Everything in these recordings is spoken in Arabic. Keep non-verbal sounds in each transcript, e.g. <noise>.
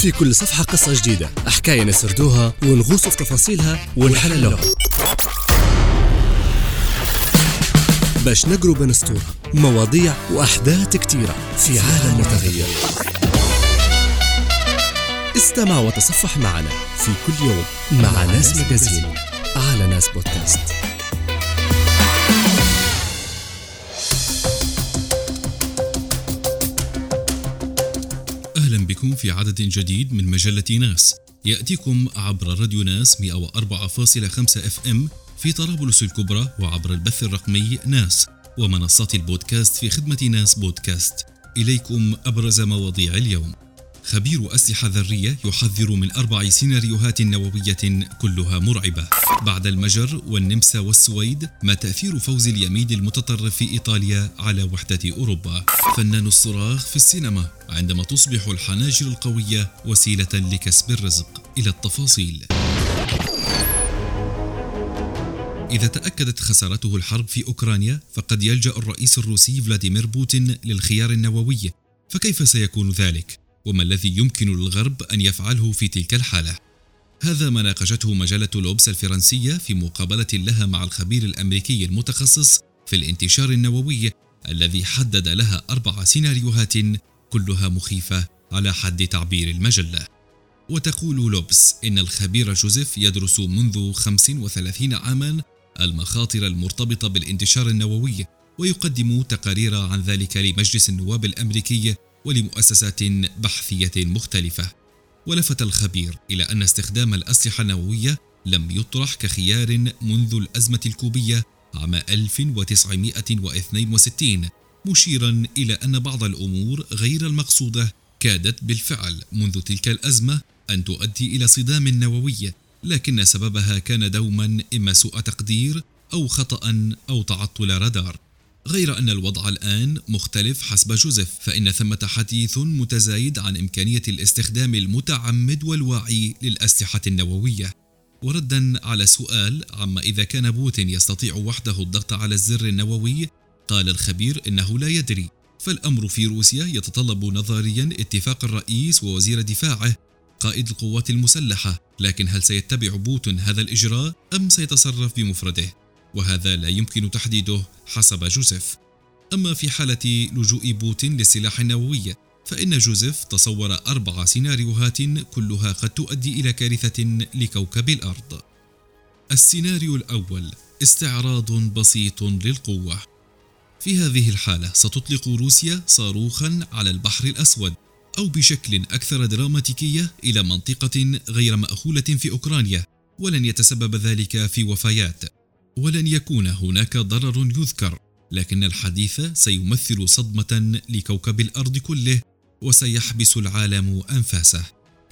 في كل صفحة قصة جديدة. حكاية نسردوها ونغوص في تفاصيلها ونحللوها. باش نقروا بين سطور مواضيع وأحداث كتيرة في عالم متغير. استمع وتصفح معنا في كل يوم مع ناس مجازين على ناس بودكاست. بكم في عدد جديد من مجلة ناس. يأتيكم عبر راديو ناس 104.5 FM في طرابلس الكبرى وعبر البث الرقمي ناس ومنصات البودكاست في خدمة ناس بودكاست. إليكم أبرز مواضيع اليوم. خبير أسلحة ذرية يحذر من أربع سيناريوهات نووية كلها مرعبة. بعد المجر والنمسا والسويد ما تأثير فوز اليمين المتطرف في إيطاليا على وحدة أوروبا. فنان الصراخ في السينما عندما تصبح الحناجر القوية وسيلة لكسب الرزق. إلى التفاصيل. إذا تأكدت خسارته الحرب في أوكرانيا فقد يلجأ الرئيس الروسي فلاديمير بوتين للخيار النووي. فكيف سيكون ذلك؟ وما الذي يمكن للغرب أن يفعله في تلك الحالة؟ هذا ما ناقشته مجلة لوبس الفرنسية في مقابلة لها مع الخبير الأمريكي المتخصص في الانتشار النووي الذي حدد لها أربع سيناريوهات كلها مخيفة على حد تعبير المجلة وتقول لوبس إن الخبير جوزيف يدرس منذ 35 عاما المخاطر المرتبطة بالانتشار النووي ويقدم تقارير عن ذلك لمجلس النواب الأمريكي ولمؤسسات بحثية مختلفة. ولفت الخبير إلى أن استخدام الأسلحة النووية لم يطرح كخيار منذ الأزمة الكوبية عام 1962 مشيرا إلى أن بعض الأمور غير المقصودة كادت بالفعل منذ تلك الأزمة أن تؤدي إلى صدام نووي لكن سببها كان دوما إما سوء تقدير أو خطأ أو تعطل رادار. غير أن الوضع الآن مختلف حسب جوزيف فإن ثمة حديث متزايد عن إمكانية الاستخدام المتعمد والواعي للأسلحة النووية. وردا على سؤال عما إذا كان بوتين يستطيع وحده الضغط على الزر النووي؟ قال الخبير إنه لا يدري. فالأمر في روسيا يتطلب نظريا اتفاق الرئيس ووزير دفاعه قائد القوات المسلحة. لكن هل سيتبع بوتين هذا الإجراء أم سيتصرف بمفرده؟ وهذا لا يمكن تحديده حسب جوزيف أما في حالة لجوء بوتين للسلاح النووي فإن جوزيف تصور أربع سيناريوهات كلها قد تؤدي إلى كارثة لكوكب الأرض. السيناريو الأول استعراض بسيط للقوة. في هذه الحالة ستطلق روسيا صاروخا على البحر الأسود أو بشكل أكثر دراماتيكية إلى منطقة غير مأهولة في أوكرانيا، ولن يتسبب ذلك في وفيات، ولن يكون هناك ضرر يذكر، لكن الحديث سيمثل صدمة لكوكب الأرض كله وسيحبس العالم أنفاسه.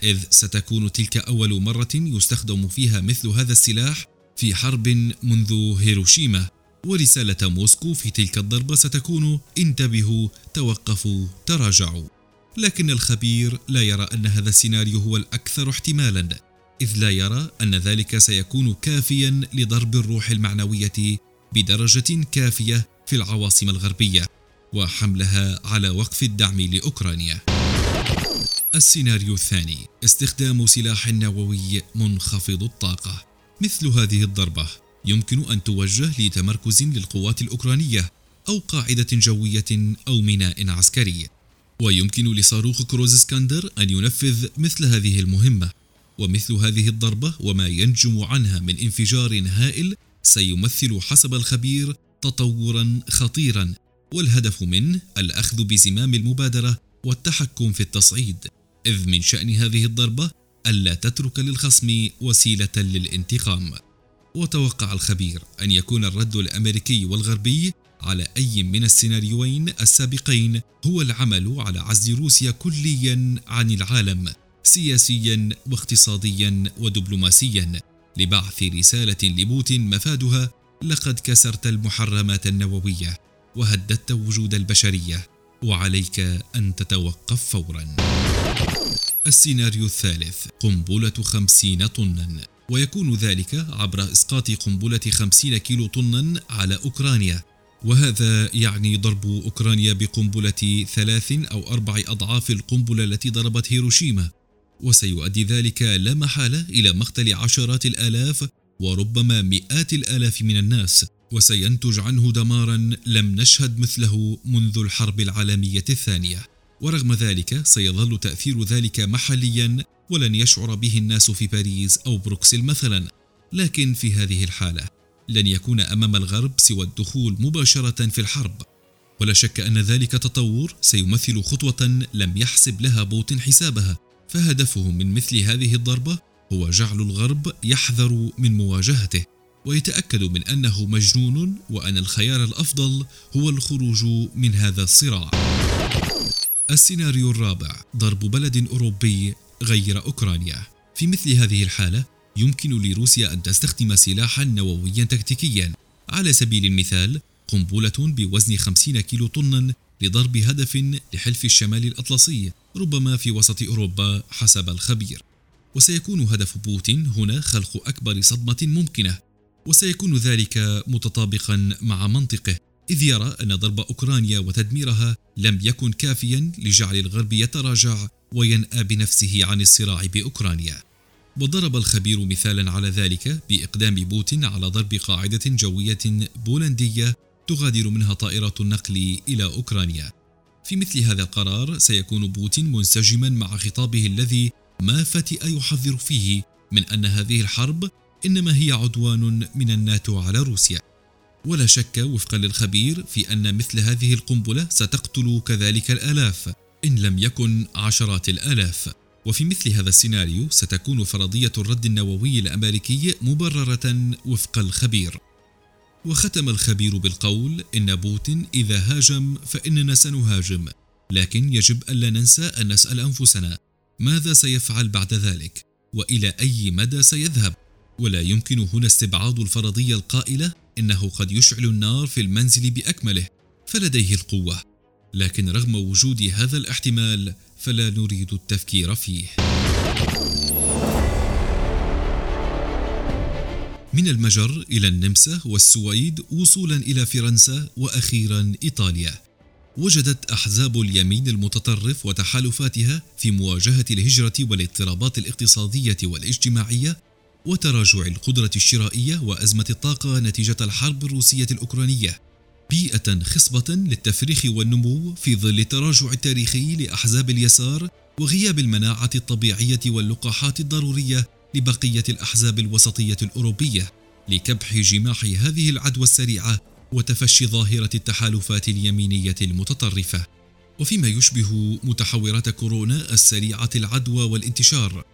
إذ ستكون تلك أول مرة يستخدم فيها مثل هذا السلاح في حرب منذ هيروشيما. ورسالة موسكو في تلك الضربة ستكون انتبهوا توقفوا تراجعوا. لكن الخبير لا يرى أن هذا السيناريو هو الأكثر احتمالا. إذ لا يرى أن ذلك سيكون كافيا لضرب الروح المعنوية بدرجة كافية في العواصم الغربية وحملها على وقف الدعم لأوكرانيا. السيناريو الثاني استخدام سلاح نووي منخفض الطاقة. مثل هذه الضربة يمكن أن توجه لتمركز للقوات الأوكرانية أو قاعدة جوية أو ميناء عسكري. ويمكن لصاروخ كروز إسكندر أن ينفذ مثل هذه المهمة. ومثل هذه الضربة وما ينجم عنها من انفجار هائل سيمثل حسب الخبير تطورا خطيرا والهدف منه الأخذ بزمام المبادرة والتحكم في التصعيد. إذ من شأن هذه الضربة ألا تترك للخصم وسيلة للانتقام. وتوقع الخبير أن يكون الرد الأمريكي والغربي على أي من السيناريوين السابقين هو العمل على عزل روسيا كليا عن العالم. سياسيا واقتصاديا ودبلوماسيا. لبعث رسالة لبوتين مفادها لقد كسرت المحرمات النووية وهددت وجود البشرية وعليك أن تتوقف فورا. السيناريو الثالث قنبلة خمسين طنا. ويكون ذلك عبر إسقاط قنبلة خمسين كيلو طنا على أوكرانيا. وهذا يعني ضرب أوكرانيا بقنبلة ثلاث أو أربع أضعاف القنبلة التي ضربت هيروشيما. وسيؤدي ذلك لا محالة إلى مقتل عشرات الآلاف وربما مئات الآلاف من الناس وسينتج عنه دمارا لم نشهد مثله منذ الحرب العالمية الثانية. ورغم ذلك سيظل تأثير ذلك محليا ولن يشعر به الناس في باريس أو بروكسل مثلا. لكن في هذه الحالة لن يكون أمام الغرب سوى الدخول مباشرة في الحرب. ولا شك أن ذلك تطور سيمثل خطوة لم يحسب لها بوتين حسابها. فهدفه من مثل هذه الضربة هو جعل الغرب يحذر من مواجهته ويتأكد من أنه مجنون وأن الخيار الأفضل هو الخروج من هذا الصراع. السيناريو الرابع ضرب بلد أوروبي غير أوكرانيا. في مثل هذه الحالة يمكن لروسيا أن تستخدم سلاحا نوويا تكتيكيا على سبيل المثال قنبلة بوزن 50 كيلو طنا لضرب هدف لحلف الشمال الأطلسي ربما في وسط أوروبا حسب الخبير. وسيكون هدف بوتين هنا خلق أكبر صدمة ممكنة. وسيكون ذلك متطابقا مع منطقه إذ يرى أن ضرب أوكرانيا وتدميرها لم يكن كافيا لجعل الغرب يتراجع وينأى بنفسه عن الصراع بأوكرانيا. وضرب الخبير مثالا على ذلك بإقدام بوتين على ضرب قاعدة جوية بولندية تغادر منها طائرة النقل إلى أوكرانيا. في مثل هذا القرار سيكون بوتين منسجما مع خطابه الذي ما فتئ يحذر فيه من أن هذه الحرب إنما هي عدوان من الناتو على روسيا. ولا شك وفقا للخبير في أن مثل هذه القنبلة ستقتل كذلك الآلاف إن لم يكن عشرات الآلاف. وفي مثل هذا السيناريو ستكون فرضية الرد النووي الأمريكي مبررة وفق الخبير وختم الخبير بالقول إن بوتين إذا هاجم فإننا سنهاجم لكن يجب ألا ننسى أن نسأل أنفسنا ماذا سيفعل بعد ذلك وإلى أي مدى سيذهب. ولا يمكن هنا استبعاد الفرضية القائلة إنه قد يشعل النار في المنزل بأكمله فلديه القوة لكن رغم وجود هذا الاحتمال فلا نريد التفكير فيه. من المجر إلى النمسا والسويد وصولا إلى فرنسا وأخيرا إيطاليا. وجدت أحزاب اليمين المتطرف وتحالفاتها في مواجهة الهجرة والاضطرابات الاقتصادية والاجتماعية وتراجع القدرة الشرائية وأزمة الطاقة نتيجة الحرب الروسية الأوكرانية بيئة خصبة للتفريخ والنمو في ظل التراجع التاريخي لأحزاب اليسار وغياب المناعة الطبيعية واللقاحات الضرورية لبقية الأحزاب الوسطية الأوروبية لكبح جماح هذه العدوى السريعة وتفشي ظاهرة التحالفات اليمينية المتطرفة. وفيما يشبه متحورات كورونا السريعة العدوى والانتشار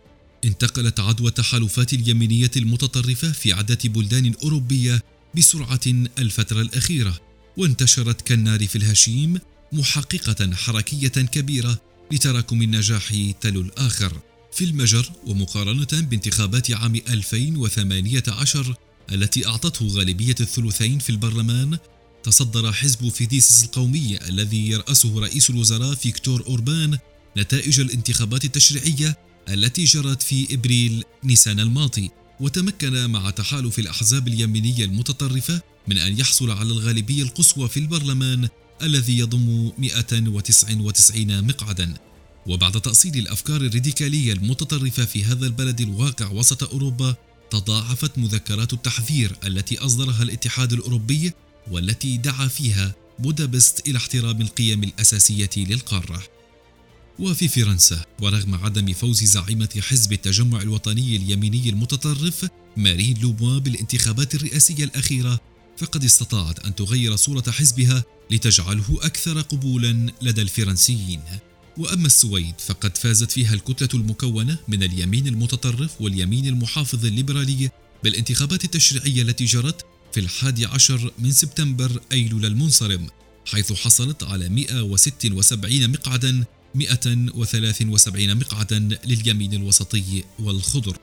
انتقلت عدوى التحالفات اليمينية المتطرفة في عدة بلدان أوروبية بسرعة الفترة الأخيرة وانتشرت كالنار في الهشيم محققة حركية كبيرة لتراكم النجاح تلو الآخر. في المجر ومقارنة بانتخابات عام 2018 التي أعطته غالبية الثلثين في البرلمان تصدر حزب فيديس القومي الذي يرأسه رئيس الوزراء فيكتور أوربان نتائج الانتخابات التشريعية التي جرت في إبريل نيسان الماضي. وتمكن مع تحالف الأحزاب اليمينية المتطرفة من أن يحصل على الغالبية القصوى في البرلمان الذي يضم 199 مقعدا. وبعد تأصيل الأفكار الراديكالية المتطرفة في هذا البلد الواقع وسط أوروبا تضاعفت مذكرات التحذير التي أصدرها الاتحاد الأوروبي والتي دعا فيها بودابست إلى احترام القيم الأساسية للقارة. وفي فرنسا ورغم عدم فوز زعيمة حزب التجمع الوطني اليميني المتطرف مارين لوبوا بالانتخابات الرئاسية الأخيرة فقد استطاعت أن تغير صورة حزبها لتجعله أكثر قبولا لدى الفرنسيين. وأما السويد فقد فازت فيها الكتلة المكونة من اليمين المتطرف واليمين المحافظ الليبرالي بالانتخابات التشريعية التي جرت في الحادي عشر من سبتمبر أيلول المنصرم حيث حصلت على 176 مقعدا 173 مقعدا لليمين الوسطي والخضر.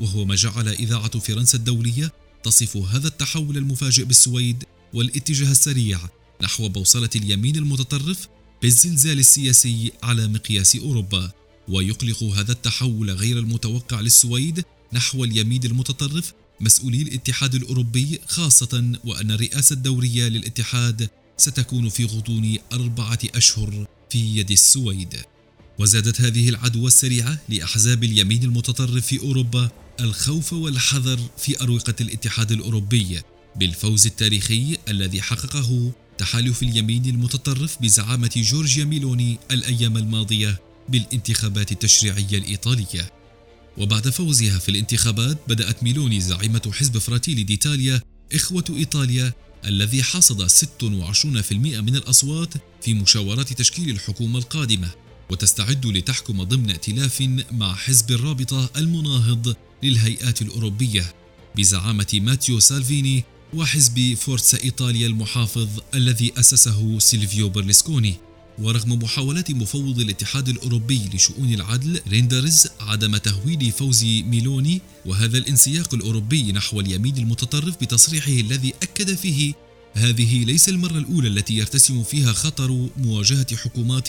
وهو ما جعل إذاعة فرنسا الدولية تصف هذا التحول المفاجئ بالسويد والاتجاه السريع نحو بوصلة اليمين المتطرف بالزلزال السياسي على مقياس أوروبا ويقلق هذا التحول غير المتوقع للسويد نحو اليمين المتطرف مسؤولي الاتحاد الأوروبي خاصة وأن الرئاسة الدورية للاتحاد ستكون في غضون أربعة أشهر في يد السويد. وزادت هذه العدوى السريعة لأحزاب اليمين المتطرف في أوروبا الخوف والحذر في أروقة الاتحاد الأوروبي بالفوز التاريخي الذي حققه تحالف اليمين المتطرف بزعامة جورجيا ميلوني الأيام الماضية بالانتخابات التشريعية الإيطالية. وبعد فوزها في الانتخابات بدأت ميلوني زعيمة حزب فراتيلي ديتاليا إخوة إيطاليا الذي حصد 26% من الأصوات في مشاورات تشكيل الحكومة القادمة. وتستعد لتحكم ضمن ائتلاف مع حزب الرابطة المناهض للهيئات الأوروبية. بزعامة ماتيو سالفيني وحزب فورتسا إيطاليا المحافظ الذي أسسه سيلفيو برلسكوني ورغم محاولات مفوض الاتحاد الأوروبي لشؤون العدل ريندرز عدم تهويل فوز ميلوني وهذا الانسياق الأوروبي نحو اليمين المتطرف بتصريحه الذي أكد فيه هذه ليس المرة الأولى التي يرتسم فيها خطر مواجهة حكومات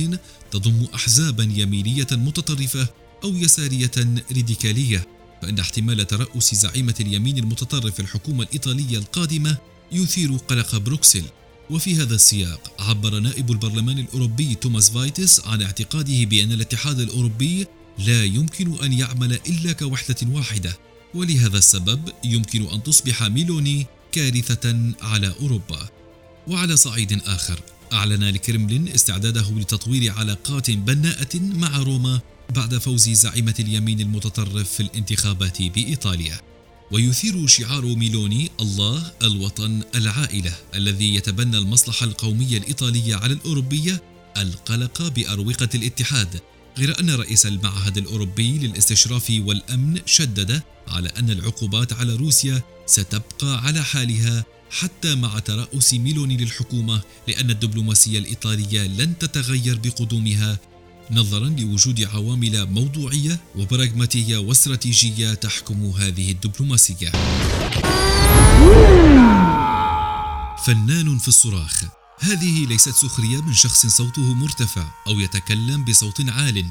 تضم أحزابا يمينية متطرفة أو يسارية راديكالية. فإن احتمال ترأس زعيمة اليمين المتطرف الحكومة الإيطالية القادمة يثير قلق بروكسل. وفي هذا السياق عبر نائب البرلمان الأوروبي توماس فايتس عن اعتقاده بأن الاتحاد الأوروبي لا يمكن أن يعمل إلا كوحدة واحدة ولهذا السبب يمكن أن تصبح ميلوني كارثة على أوروبا. وعلى صعيد آخر أعلن الكرملين استعداده لتطوير علاقات بناءة مع روما بعد فوز زعيمة اليمين المتطرف في الانتخابات بإيطاليا. ويثير شعار ميلوني الله الوطن العائلة الذي يتبنى المصلحة القومية الإيطالية على الأوروبية القلق بأروقة الاتحاد. غير أن رئيس المعهد الأوروبي للاستشراف والأمن شدد على أن العقوبات على روسيا ستبقى على حالها حتى مع ترأس ميلوني للحكومة لأن الدبلوماسية الإيطالية لن تتغير بقدومها نظرا لوجود عوامل موضوعية وبراغماتية واستراتيجية تحكم هذه الدبلوماسية. فنان في الصراخ هذه ليست سخرية من شخص صوته مرتفع أو يتكلم بصوت عال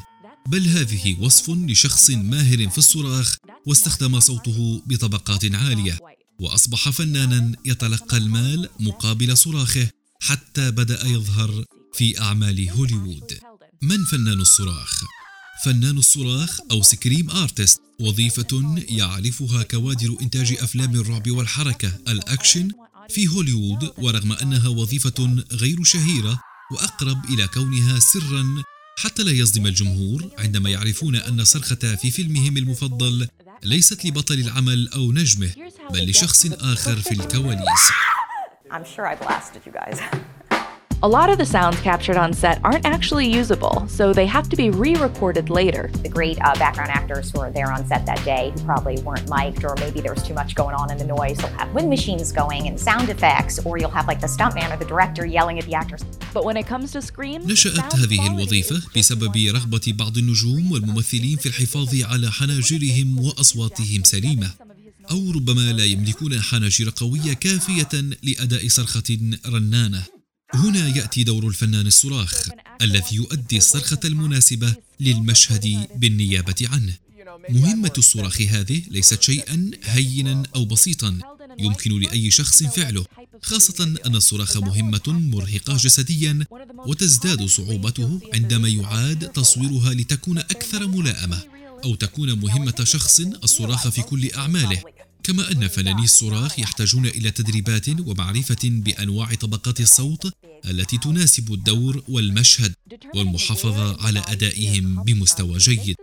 بل هذه وصف لشخص ماهر في الصراخ واستخدم صوته بطبقات عالية وأصبح فنانا يتلقى المال مقابل صراخه حتى بدأ يظهر في أعمال هوليوود من فنان الصراخ؟ فنان الصراخ أو scream artist وظيفة يعرفها كوادر إنتاج أفلام الرعب والحركة الأكشن في هوليوود ورغم أنها وظيفة غير شهيرة وأقرب إلى كونها سرا حتى لا يصدم الجمهور عندما يعرفون أن صرخة في فيلمهم المفضل ليست لبطل العمل أو نجمه بل لشخص آخر في الكواليس I'm sure I blasted you guys. <laughs> A lot of the sounds captured on set aren't actually usable, so they have to be re recorded later. The great uh, background actors who are there on set that day who probably weren't mic'd, or maybe there was too much going on in the noise, they'll have wind machines going and sound effects, or you'll have like the stuntman or the director yelling at the actors. But when it comes to scream, نشأت هذه الوظيفة بسبب رغبة بعض النجوم والممثلين في الحفاظ على حناجرهم وأصواتهم سليمة. أو ربما لا يملكون حناجر قوية كافية لأداء صرخة رنانة. هنا يأتي دور الفنان الصراخ الذي يؤدي الصرخه المناسبة للمشهد بالنيابة عنه. مهمة الصراخ هذه ليست شيئا هينا أو بسيطا يمكن لأي شخص فعله خاصة أن الصراخ مهمة مرهقة جسديا وتزداد صعوبته عندما يعاد تصويرها لتكون أكثر ملائمة أو تكون مهمة شخص الصراخ في كل أعماله. كما أن فناني الصراخ يحتاجون إلى تدريبات ومعرفة بأنواع طبقات الصوت التي تناسب الدور والمشهد والمحافظة على أدائهم بمستوى جيد.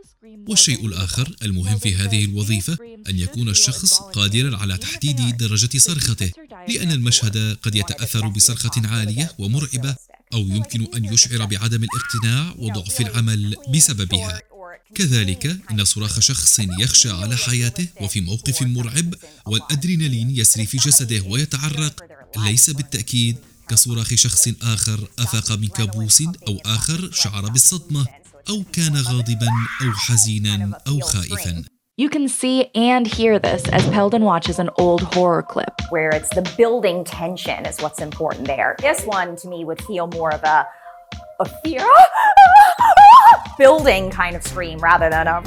والشيء الآخر المهم في هذه الوظيفة أن يكون الشخص قادرا على تحديد درجة صرخته، لأن المشهد قد يتأثر بصرخة عالية ومرعبة أو يمكن أن يشعر بعدم الاقتناع وضعف العمل بسببها. كذلك إن صراخ شخص يخشى على حياته وفي موقف مرعب والأدرينالين يسري في جسده ويتعرق ليس بالتأكيد كصراخ شخص آخر أفاق من كابوس أو آخر شعر بالصدمة أو كان غاضبا أو حزينا أو خائفا You can see and hear this as Peldon watches an old horror clip. Where it's the building tension is what's important there. This one to me would feel more of a, a fear. <laughs> <laughs> building kind of scream rather than a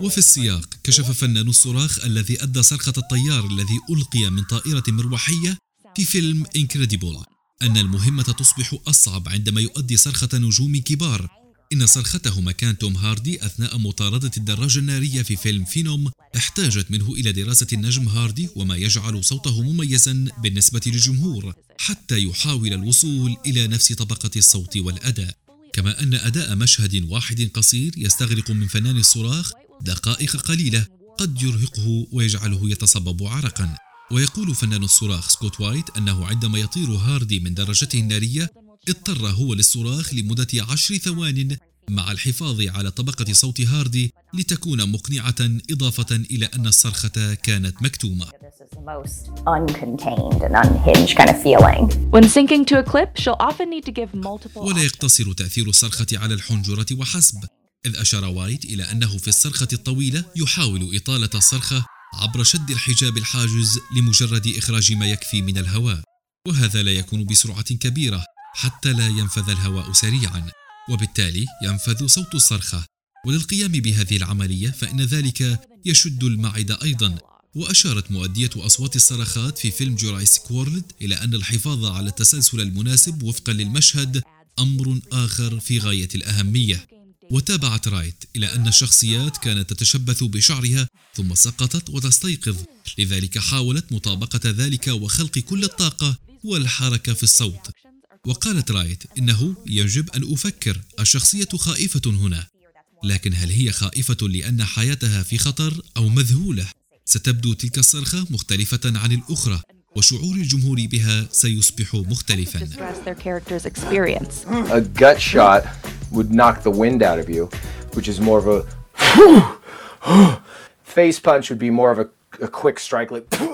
وفي السياق كشف فنان الصراخ الذي أدى صرخة الطيار الذي ألقي من طائرة مروحية في فيلم إنكريديبل أن المهمة تصبح أصعب عندما يؤدي صرخة نجوم كبار. إن صرخته مكان توم هاردي أثناء مطاردة الدراجة النارية في فيلم فينوم احتاجت منه إلى دراسة النجم هاردي وما يجعل صوته مميزا بالنسبة للجمهور حتى يحاول الوصول إلى نفس طبقة الصوت والأداء. كما أن أداء مشهد واحد قصير يستغرق من فنان الصراخ دقائق قليلة قد يرهقه ويجعله يتصبب عرقا. ويقول فنان الصراخ سكوت وايت أنه عندما يطير هاردي من درجته النارية اضطر هو للصراخ لمدة عشر ثوان مع الحفاظ على طبقة صوت هاردي لتكون مقنعة إضافة إلى أن الصرخة كانت مكتومة. ولا يقتصر تأثير الصرخة على الحنجرة وحسب. إذ أشار وايت إلى أنه في الصرخة الطويلة يحاول إطالة الصرخة عبر شد الحجاب الحاجز لمجرد إخراج ما يكفي من الهواء. وهذا لا يكون بسرعة كبيرة حتى لا ينفذ الهواء سريعا. وبالتالي ينفذ صوت الصرخة. وللقيام بهذه العملية فإن ذلك يشد المعدة أيضا. وأشارت مؤدية أصوات الصرخات في فيلم جورايسيك وورلد إلى أن الحفاظ على التسلسل المناسب وفقا للمشهد أمر آخر في غاية الأهمية. وتابعت رايت إلى أن الشخصيات كانت تتشبث بشعرها ثم سقطت وتستيقظ. لذلك حاولت مطابقة ذلك وخلق كل الطاقة والحركة في الصوت. وقالت رايت إنه يجب أن أفكر الشخصية خائفة هنا لكن هل هي خائفة لأن حياتها في خطر أو مذهولة؟ ستبدو تلك الصرخة مختلفة عن الأخرى وشعور الجمهور بها سيصبح مختلفا Stress their character's experience. a gut shot would knock the wind out of you, which is more of a <gasps> <gasps> <gasps> face punch would be more of a,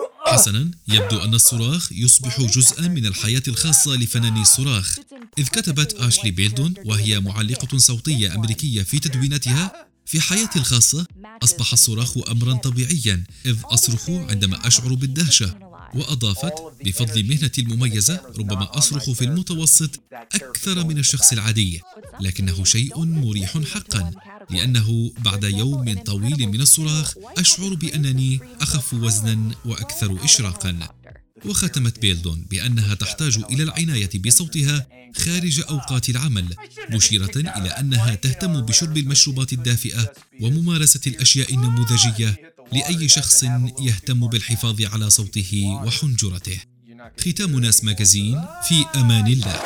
<laughs> حسنا يبدو أن الصراخ يصبح جزءا من الحياة الخاصة لفناني الصراخ إذ كتبت آشلي بيلدون وهي معلقة صوتية أمريكية في تدويناتها في حياتي الخاصة أصبح الصراخ أمرا طبيعيا إذ أصرخ عندما أشعر بالدهشة. وأضافت بفضل مهنتي المميزة ربما أصرخ في المتوسط أكثر من الشخص العادي لكنه شيء مريح حقا لأنه بعد يوم طويل من الصراخ أشعر بأنني أخف وزنا وأكثر إشراقا. وختمت بيلدون بأنها تحتاج إلى العناية بصوتها خارج أوقات العمل مشيرة إلى أنها تهتم بشرب المشروبات الدافئة وممارسة الأشياء النموذجية لأي شخص يهتم بالحفاظ على صوته وحنجرته. ختام ناس ماجازين في أمان الله.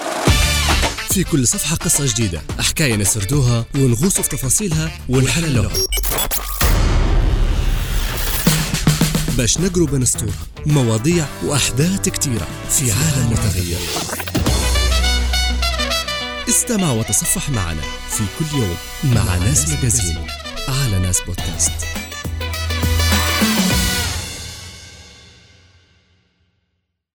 في كل صفحة قصة جديدة. حكاية نسردوها ونغوص في تفاصيلها ونحللوها. باش نقرب نسطورها مواضيع وأحداث كتيرة في عالم متغير. استمع وتصفح معنا. في كل يوم مع ناس ماجازين على ناس بودكاست.